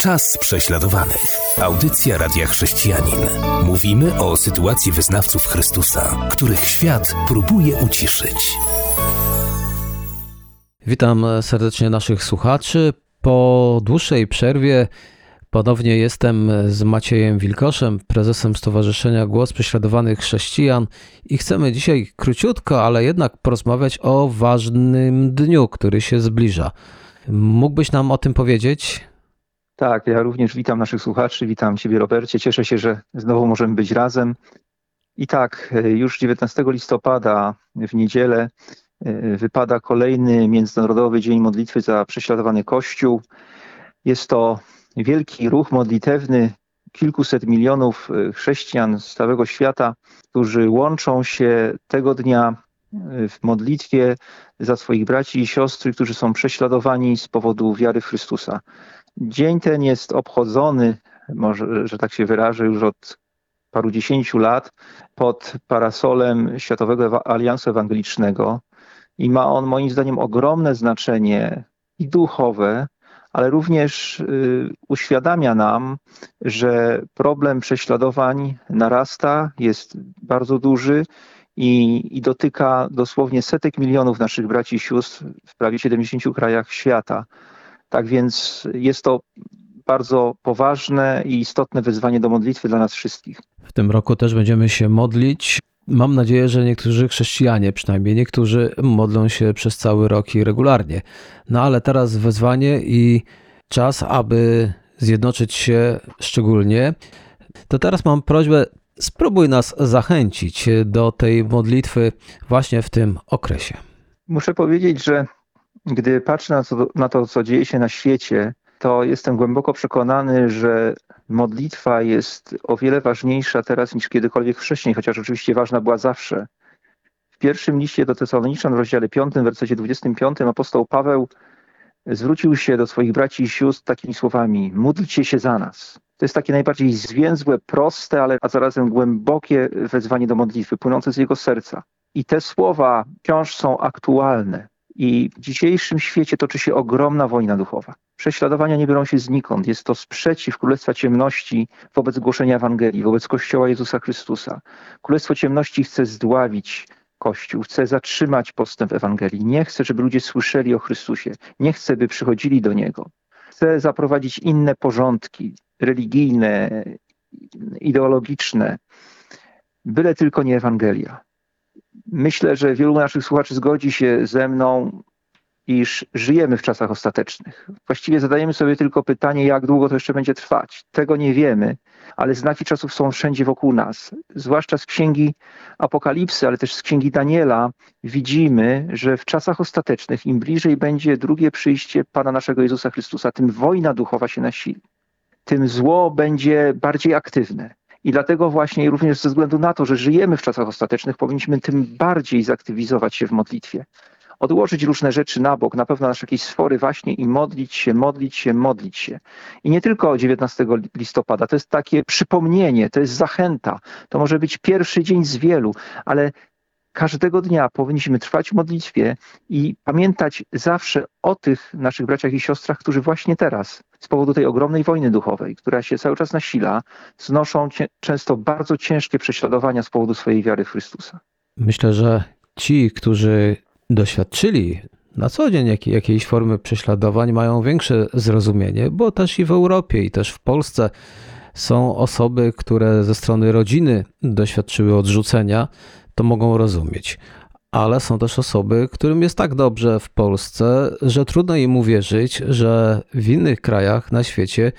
Czas prześladowanych. Audycja Radia Chrześcijanin. Mówimy o sytuacji wyznawców Chrystusa, których świat próbuje uciszyć. Witam serdecznie naszych słuchaczy. Po dłuższej przerwie ponownie jestem z Maciejem Wilkoszem, prezesem Stowarzyszenia Głos Prześladowanych Chrześcijan i chcemy dzisiaj króciutko, ale jednak porozmawiać o ważnym dniu, który się zbliża. Mógłbyś nam o tym powiedzieć? Tak, ja również witam naszych słuchaczy, witam Ciebie Robercie. Cieszę się, że znowu możemy być razem. I tak, już 19 listopada w niedzielę e, wypada kolejny Międzynarodowy Dzień Modlitwy za prześladowany Kościół. Jest to wielki ruch modlitewny kilkuset milionów e, chrześcijan z całego świata, którzy łączą się tego dnia e, w modlitwie za swoich braci i siostry, którzy są prześladowani z powodu wiary w Chrystusa. Dzień ten jest obchodzony, może, że tak się wyrażę, już od paru dziesięciu lat pod parasolem Światowego Aliansu Ewangelicznego i ma on moim zdaniem ogromne znaczenie i duchowe, ale również y, uświadamia nam, że problem prześladowań narasta, jest bardzo duży i, i dotyka dosłownie setek milionów naszych braci i sióstr w prawie 70 krajach świata. Tak więc jest to bardzo poważne i istotne wyzwanie do modlitwy dla nas wszystkich. W tym roku też będziemy się modlić. Mam nadzieję, że niektórzy chrześcijanie, przynajmniej niektórzy, modlą się przez cały rok i regularnie. No ale teraz wezwanie i czas, aby zjednoczyć się szczególnie. To teraz mam prośbę, spróbuj nas zachęcić do tej modlitwy właśnie w tym okresie. Muszę powiedzieć, że gdy patrzę na to, na to, co dzieje się na świecie, to jestem głęboko przekonany, że modlitwa jest o wiele ważniejsza teraz niż kiedykolwiek wcześniej, chociaż oczywiście ważna była zawsze. W pierwszym liście do Tesaloniczan w rozdziale 5, wersecie 25 apostoł Paweł zwrócił się do swoich braci i sióstr takimi słowami: módlcie się za nas. To jest takie najbardziej zwięzłe, proste, ale a zarazem głębokie wezwanie do modlitwy, płynące z jego serca. I te słowa wciąż są aktualne. I w dzisiejszym świecie toczy się ogromna wojna duchowa. Prześladowania nie biorą się znikąd. Jest to sprzeciw Królestwa Ciemności wobec głoszenia Ewangelii, wobec Kościoła Jezusa Chrystusa. Królestwo Ciemności chce zdławić Kościół, chce zatrzymać postęp Ewangelii. Nie chce, żeby ludzie słyszeli o Chrystusie. Nie chce, by przychodzili do Niego. Chce zaprowadzić inne porządki religijne, ideologiczne, byle tylko nie Ewangelia. Myślę, że wielu naszych słuchaczy zgodzi się ze mną, iż żyjemy w czasach ostatecznych. Właściwie zadajemy sobie tylko pytanie, jak długo to jeszcze będzie trwać. Tego nie wiemy, ale znaki czasów są wszędzie wokół nas. Zwłaszcza z księgi Apokalipsy, ale też z księgi Daniela widzimy, że w czasach ostatecznych, im bliżej będzie drugie przyjście Pana naszego Jezusa Chrystusa, tym wojna duchowa się nasili. Tym zło będzie bardziej aktywne. I dlatego właśnie również ze względu na to, że żyjemy w czasach ostatecznych, powinniśmy tym bardziej zaktywizować się w modlitwie. Odłożyć różne rzeczy na bok, na pewno nasze jakieś sfory właśnie i modlić się, modlić się, modlić się. I nie tylko 19 listopada, to jest takie przypomnienie, to jest zachęta. To może być pierwszy dzień z wielu, ale każdego dnia powinniśmy trwać w modlitwie i pamiętać zawsze o tych naszych braciach i siostrach, którzy właśnie teraz, z powodu tej ogromnej wojny duchowej, która się cały czas nasila, znoszą często bardzo ciężkie prześladowania z powodu swojej wiary w Chrystusa. Myślę, że ci, którzy doświadczyli na co dzień jakiej, jakiejś formy prześladowań, mają większe zrozumienie, bo też i w Europie, i też w Polsce są osoby, które ze strony rodziny doświadczyły odrzucenia, to mogą rozumieć. Ale są też osoby, którym jest tak dobrze w Polsce, że trudno im uwierzyć, że w innych krajach na świecie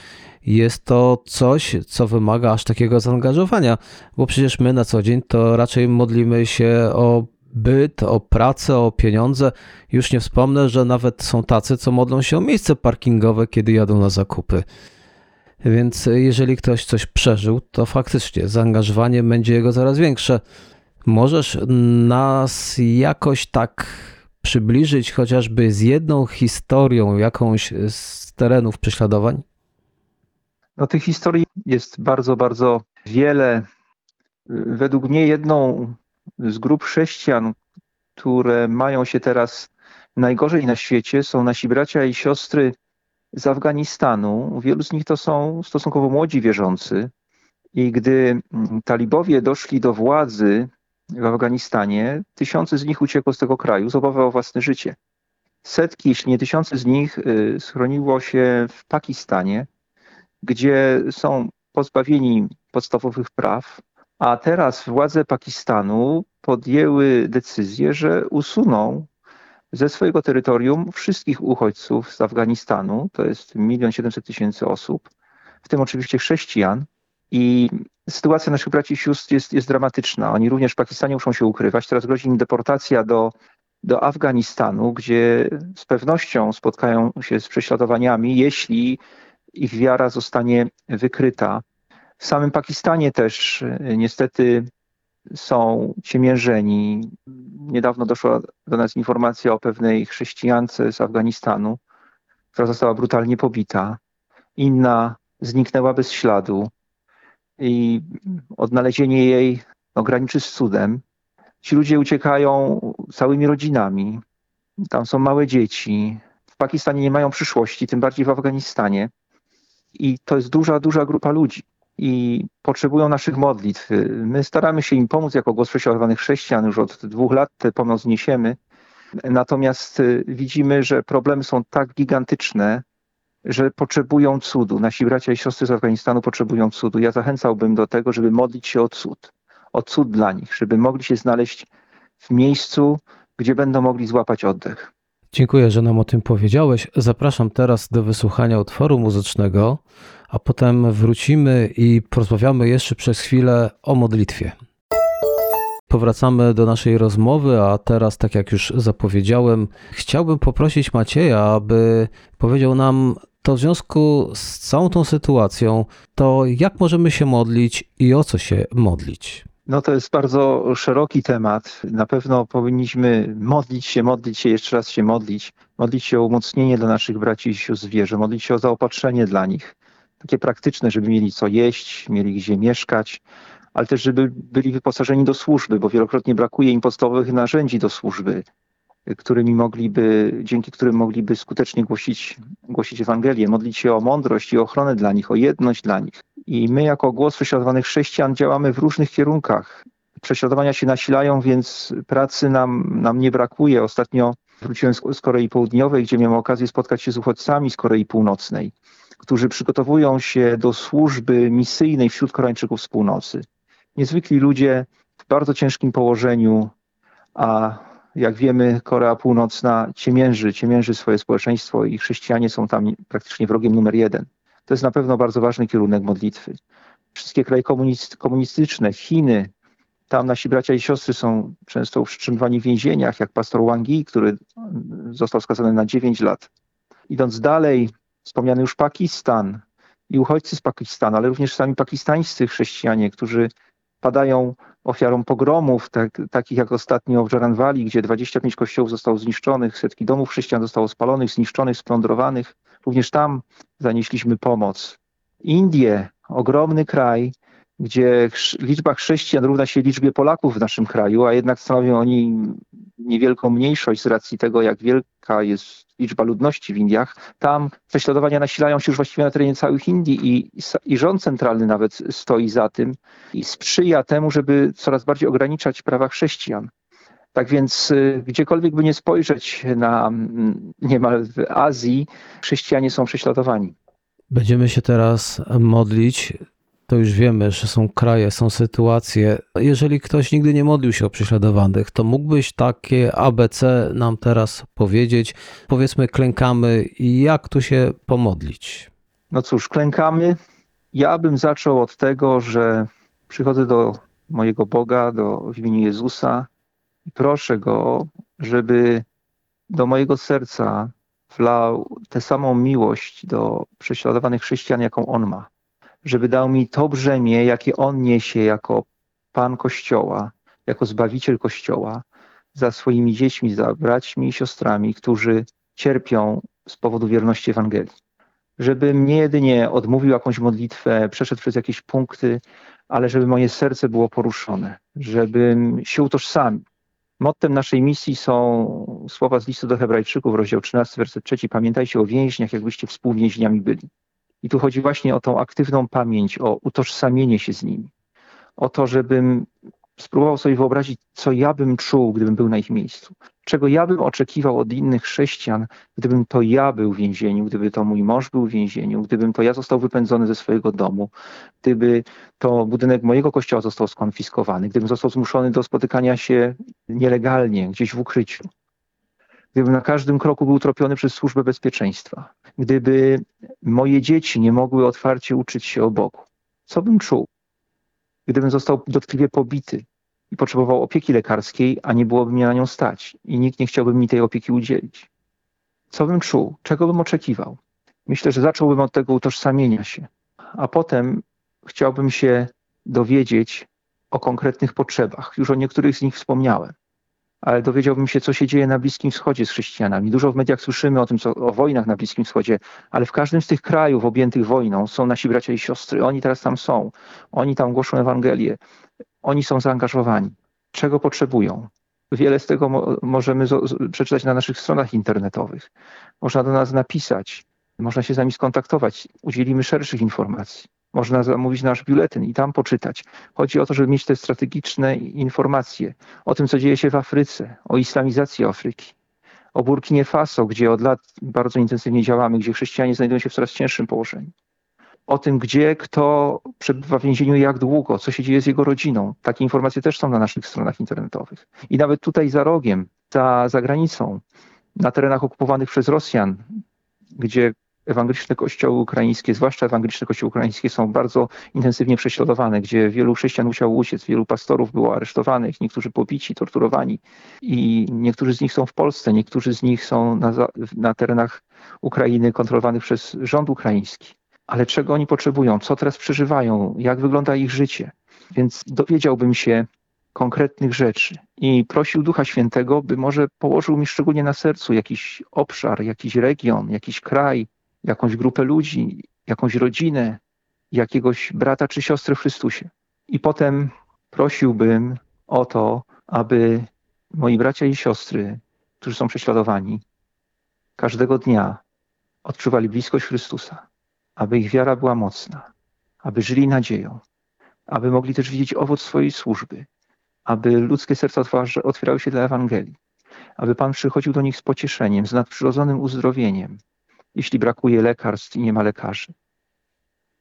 jest to coś, co wymaga aż takiego zaangażowania, bo przecież my na co dzień to raczej modlimy się o byt, o pracę, o pieniądze. Już nie wspomnę, że nawet są tacy, co modlą się o miejsce parkingowe, kiedy jadą na zakupy. Więc jeżeli ktoś coś przeżył, to faktycznie zaangażowanie będzie jego coraz większe. Możesz nas jakoś tak przybliżyć chociażby z jedną historią jakąś z terenów prześladowań? No tych historii jest bardzo, bardzo wiele. Według mnie jedną z grup chrześcijan, które mają się teraz najgorzej na świecie, są nasi bracia i siostry z Afganistanu. Wielu z nich to są stosunkowo młodzi wierzący. I gdy talibowie doszli do władzy w Afganistanie, tysiące z nich uciekło z tego kraju z obawy o własne życie. Setki, jeśli nie tysiące z nich y, schroniło się w Pakistanie, gdzie są pozbawieni podstawowych praw, a teraz władze Pakistanu podjęły decyzję, że usuną ze swojego terytorium wszystkich uchodźców z Afganistanu, to jest 1 700 tysięcy osób, w tym oczywiście chrześcijan. I sytuacja naszych braci i sióstr jest, jest dramatyczna. Oni również w Pakistanie muszą się ukrywać. Teraz grozi im deportacja do, do Afganistanu, gdzie z pewnością spotkają się z prześladowaniami, jeśli ich wiara zostanie wykryta. W samym Pakistanie też e, niestety są ciemiężeni. Niedawno doszła do nas informacja o pewnej chrześcijance z Afganistanu, która została brutalnie pobita. Inna zniknęła bez śladu i odnalezienie jej no, graniczy z cudem. Ci ludzie uciekają całymi rodzinami. Tam są małe dzieci. W Pakistanie nie mają przyszłości, tym bardziej w Afganistanie. I to jest duża, duża grupa ludzi i potrzebują naszych modlitw. My staramy się im pomóc jako głos prześladowanych chrześcijan, już od dwóch lat tę pomoc niesiemy. Natomiast widzimy, że problemy są tak gigantyczne, że potrzebują cudu. Nasi bracia i siostry z Afganistanu potrzebują cudu. Ja zachęcałbym do tego, żeby modlić się o cud, o cud dla nich, żeby mogli się znaleźć w miejscu, gdzie będą mogli złapać oddech. Dziękuję, że nam o tym powiedziałeś. Zapraszam teraz do wysłuchania utworu muzycznego, a potem wrócimy i porozmawiamy jeszcze przez chwilę o modlitwie. Powracamy do naszej rozmowy, a teraz, tak jak już zapowiedziałem, chciałbym poprosić Macieja, aby powiedział nam to w związku z całą tą sytuacją, to jak możemy się modlić i o co się modlić? No to jest bardzo szeroki temat. Na pewno powinniśmy modlić się, modlić się, jeszcze raz się modlić. Modlić się o umocnienie dla naszych braci i sióstr zwierzę, modlić się o zaopatrzenie dla nich. Takie praktyczne, żeby mieli co jeść, mieli gdzie mieszkać, ale też żeby byli wyposażeni do służby, bo wielokrotnie brakuje im podstawowych narzędzi do służby, którymi mogliby, dzięki którym mogliby skutecznie głosić, głosić Ewangelię, modlić się o mądrość i ochronę dla nich, o jedność dla nich. I my jako głos prześladowanych chrześcijan działamy w różnych kierunkach. Prześladowania się nasilają, więc pracy nam, nam nie brakuje. Ostatnio wróciłem z, z Korei Południowej, gdzie miałem okazję spotkać się z uchodźcami z Korei Północnej, którzy przygotowują się do służby misyjnej wśród Koreańczyków z północy. Niezwykli ludzie w bardzo ciężkim położeniu, a jak wiemy, Korea Północna ciemięży, ciemięży swoje społeczeństwo i chrześcijanie są tam praktycznie wrogiem numer jeden. To jest na pewno bardzo ważny kierunek modlitwy. Wszystkie kraje komunistyczne, Chiny, tam nasi bracia i siostry są często utrzymywani w więzieniach, jak pastor Wang Yi, który został skazany na 9 lat. Idąc dalej, wspomniany już Pakistan i uchodźcy z Pakistanu, ale również sami pakistańscy chrześcijanie, którzy padają ofiarą pogromów, tak, takich jak ostatnio w Jaranwali, gdzie 25 kościołów zostało zniszczonych, setki domów chrześcijan zostało spalonych, zniszczonych, splądrowanych. Również tam zanieśliśmy pomoc. Indie, ogromny kraj, gdzie liczba chrześcijan równa się liczbie Polaków w naszym kraju, a jednak stanowią oni niewielką mniejszość z racji tego, jak wielka jest liczba ludności w Indiach. Tam prześladowania nasilają się już właściwie na terenie całych Indii i, i rząd centralny nawet stoi za tym i sprzyja temu, żeby coraz bardziej ograniczać prawa chrześcijan. Tak więc y, gdziekolwiek by nie spojrzeć na mm, niemal w Azji, chrześcijanie są prześladowani. Będziemy się teraz modlić. To już wiemy, że są kraje, są sytuacje. Jeżeli ktoś nigdy nie modlił się o prześladowanych, to mógłbyś takie ABC nam teraz powiedzieć? Powiedzmy, klękamy jak tu się pomodlić? No cóż, klękamy. Ja bym zaczął od tego, że przychodzę do mojego Boga, do w imieniu Jezusa i proszę Go, żeby do mojego serca wlał tę samą miłość do prześladowanych chrześcijan, jaką On ma. Żeby dał mi to brzemię, jakie On niesie jako Pan Kościoła, jako Zbawiciel Kościoła, za swoimi dziećmi, za braćmi i siostrami, którzy cierpią z powodu wierności Ewangelii. Żebym nie jedynie odmówił jakąś modlitwę, przeszedł przez jakieś punkty, ale żeby moje serce było poruszone, żebym się utożsamił Mottem naszej misji są słowa z listu do Hebrajczyków, rozdział 13, werset 3. Pamiętajcie o więźniach, jakbyście współwięźniami byli. I tu chodzi właśnie o tą aktywną pamięć, o utożsamienie się z nimi. O to, żebym spróbował sobie wyobrazić, co ja bym czuł, gdybym był na ich miejscu. Czego ja bym oczekiwał od innych chrześcijan, gdybym to ja był w więzieniu, gdyby to mój mąż był w więzieniu, gdybym to ja został wypędzony ze swojego domu, gdyby to budynek mojego kościoła został skonfiskowany, gdybym został zmuszony do spotykania się nielegalnie, gdzieś w ukryciu. Gdybym na każdym kroku był tropiony przez służbę bezpieczeństwa, gdyby moje dzieci nie mogły otwarcie uczyć się o Bogu, co bym czuł? Gdybym został dotkliwie pobity, i potrzebował opieki lekarskiej, a nie byłoby mnie na nią stać i nikt nie chciałby mi tej opieki udzielić. Co bym czuł? Czego bym oczekiwał? Myślę, że zacząłbym od tego utożsamienia się, a potem chciałbym się dowiedzieć o konkretnych potrzebach. Już o niektórych z nich wspomniałem, ale dowiedziałbym się, co się dzieje na Bliskim Wschodzie z chrześcijanami. Dużo w mediach słyszymy o tym, co, o wojnach na Bliskim Wschodzie, ale w każdym z tych krajów objętych wojną są nasi bracia i siostry. Oni teraz tam są. Oni tam głoszą Ewangelię. Oni są zaangażowani. Czego potrzebują? Wiele z tego mo możemy przeczytać na naszych stronach internetowych. Można do nas napisać, można się z nami skontaktować, udzielimy szerszych informacji. Można zamówić nasz biuletyn i tam poczytać. Chodzi o to, żeby mieć te strategiczne informacje o tym, co dzieje się w Afryce, o islamizacji Afryki, o Burkinie Faso, gdzie od lat bardzo intensywnie działamy, gdzie chrześcijanie znajdują się w coraz cięższym położeniu o tym, gdzie kto przebywa w więzieniu jak długo, co się dzieje z jego rodziną. Takie informacje też są na naszych stronach internetowych. I nawet tutaj za rogiem, za, za granicą, na terenach okupowanych przez Rosjan, gdzie ewangeliczne kościoły ukraińskie, zwłaszcza ewangeliczne kościoły ukraińskie są bardzo intensywnie prześladowane, gdzie wielu chrześcijan musiało uciec, wielu pastorów było aresztowanych, niektórzy pobici, torturowani i niektórzy z nich są w Polsce, niektórzy z nich są na, na terenach Ukrainy kontrolowanych przez rząd ukraiński. Ale czego oni potrzebują, co teraz przeżywają, jak wygląda ich życie. Więc dowiedziałbym się konkretnych rzeczy. I prosił Ducha Świętego, by może położył mi szczególnie na sercu jakiś obszar, jakiś region, jakiś kraj, jakąś grupę ludzi, jakąś rodzinę, jakiegoś brata czy siostrę w Chrystusie. I potem prosiłbym o to, aby moi bracia i siostry, którzy są prześladowani, każdego dnia odczuwali bliskość Chrystusa aby ich wiara była mocna, aby żyli nadzieją, aby mogli też widzieć owoc swojej służby, aby ludzkie serca otwierały się dla Ewangelii, aby Pan przychodził do nich z pocieszeniem, z nadprzyrodzonym uzdrowieniem, jeśli brakuje lekarstw i nie ma lekarzy,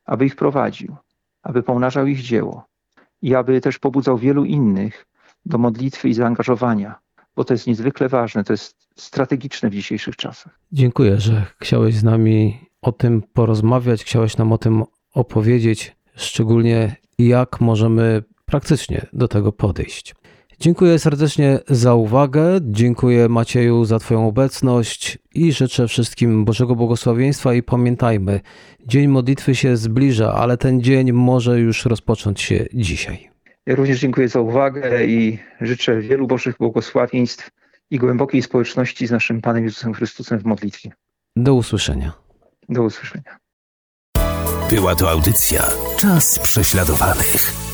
aby ich prowadził, aby pomnażał ich dzieło i aby też pobudzał wielu innych do modlitwy i zaangażowania, bo to jest niezwykle ważne, to jest strategiczne w dzisiejszych czasach. Dziękuję, że chciałeś z nami o tym porozmawiać, chciałeś nam o tym opowiedzieć, szczególnie jak możemy praktycznie do tego podejść. Dziękuję serdecznie za uwagę, dziękuję Macieju za Twoją obecność i życzę wszystkim Bożego Błogosławieństwa i pamiętajmy, Dzień Modlitwy się zbliża, ale ten dzień może już rozpocząć się dzisiaj. Ja również dziękuję za uwagę i życzę wielu Bożych błogosławieństw i głębokiej społeczności z naszym Panem Jezusem Chrystusem w modlitwie. Do usłyszenia. Do usłyszenia. Była to audycja Czas prześladowanych.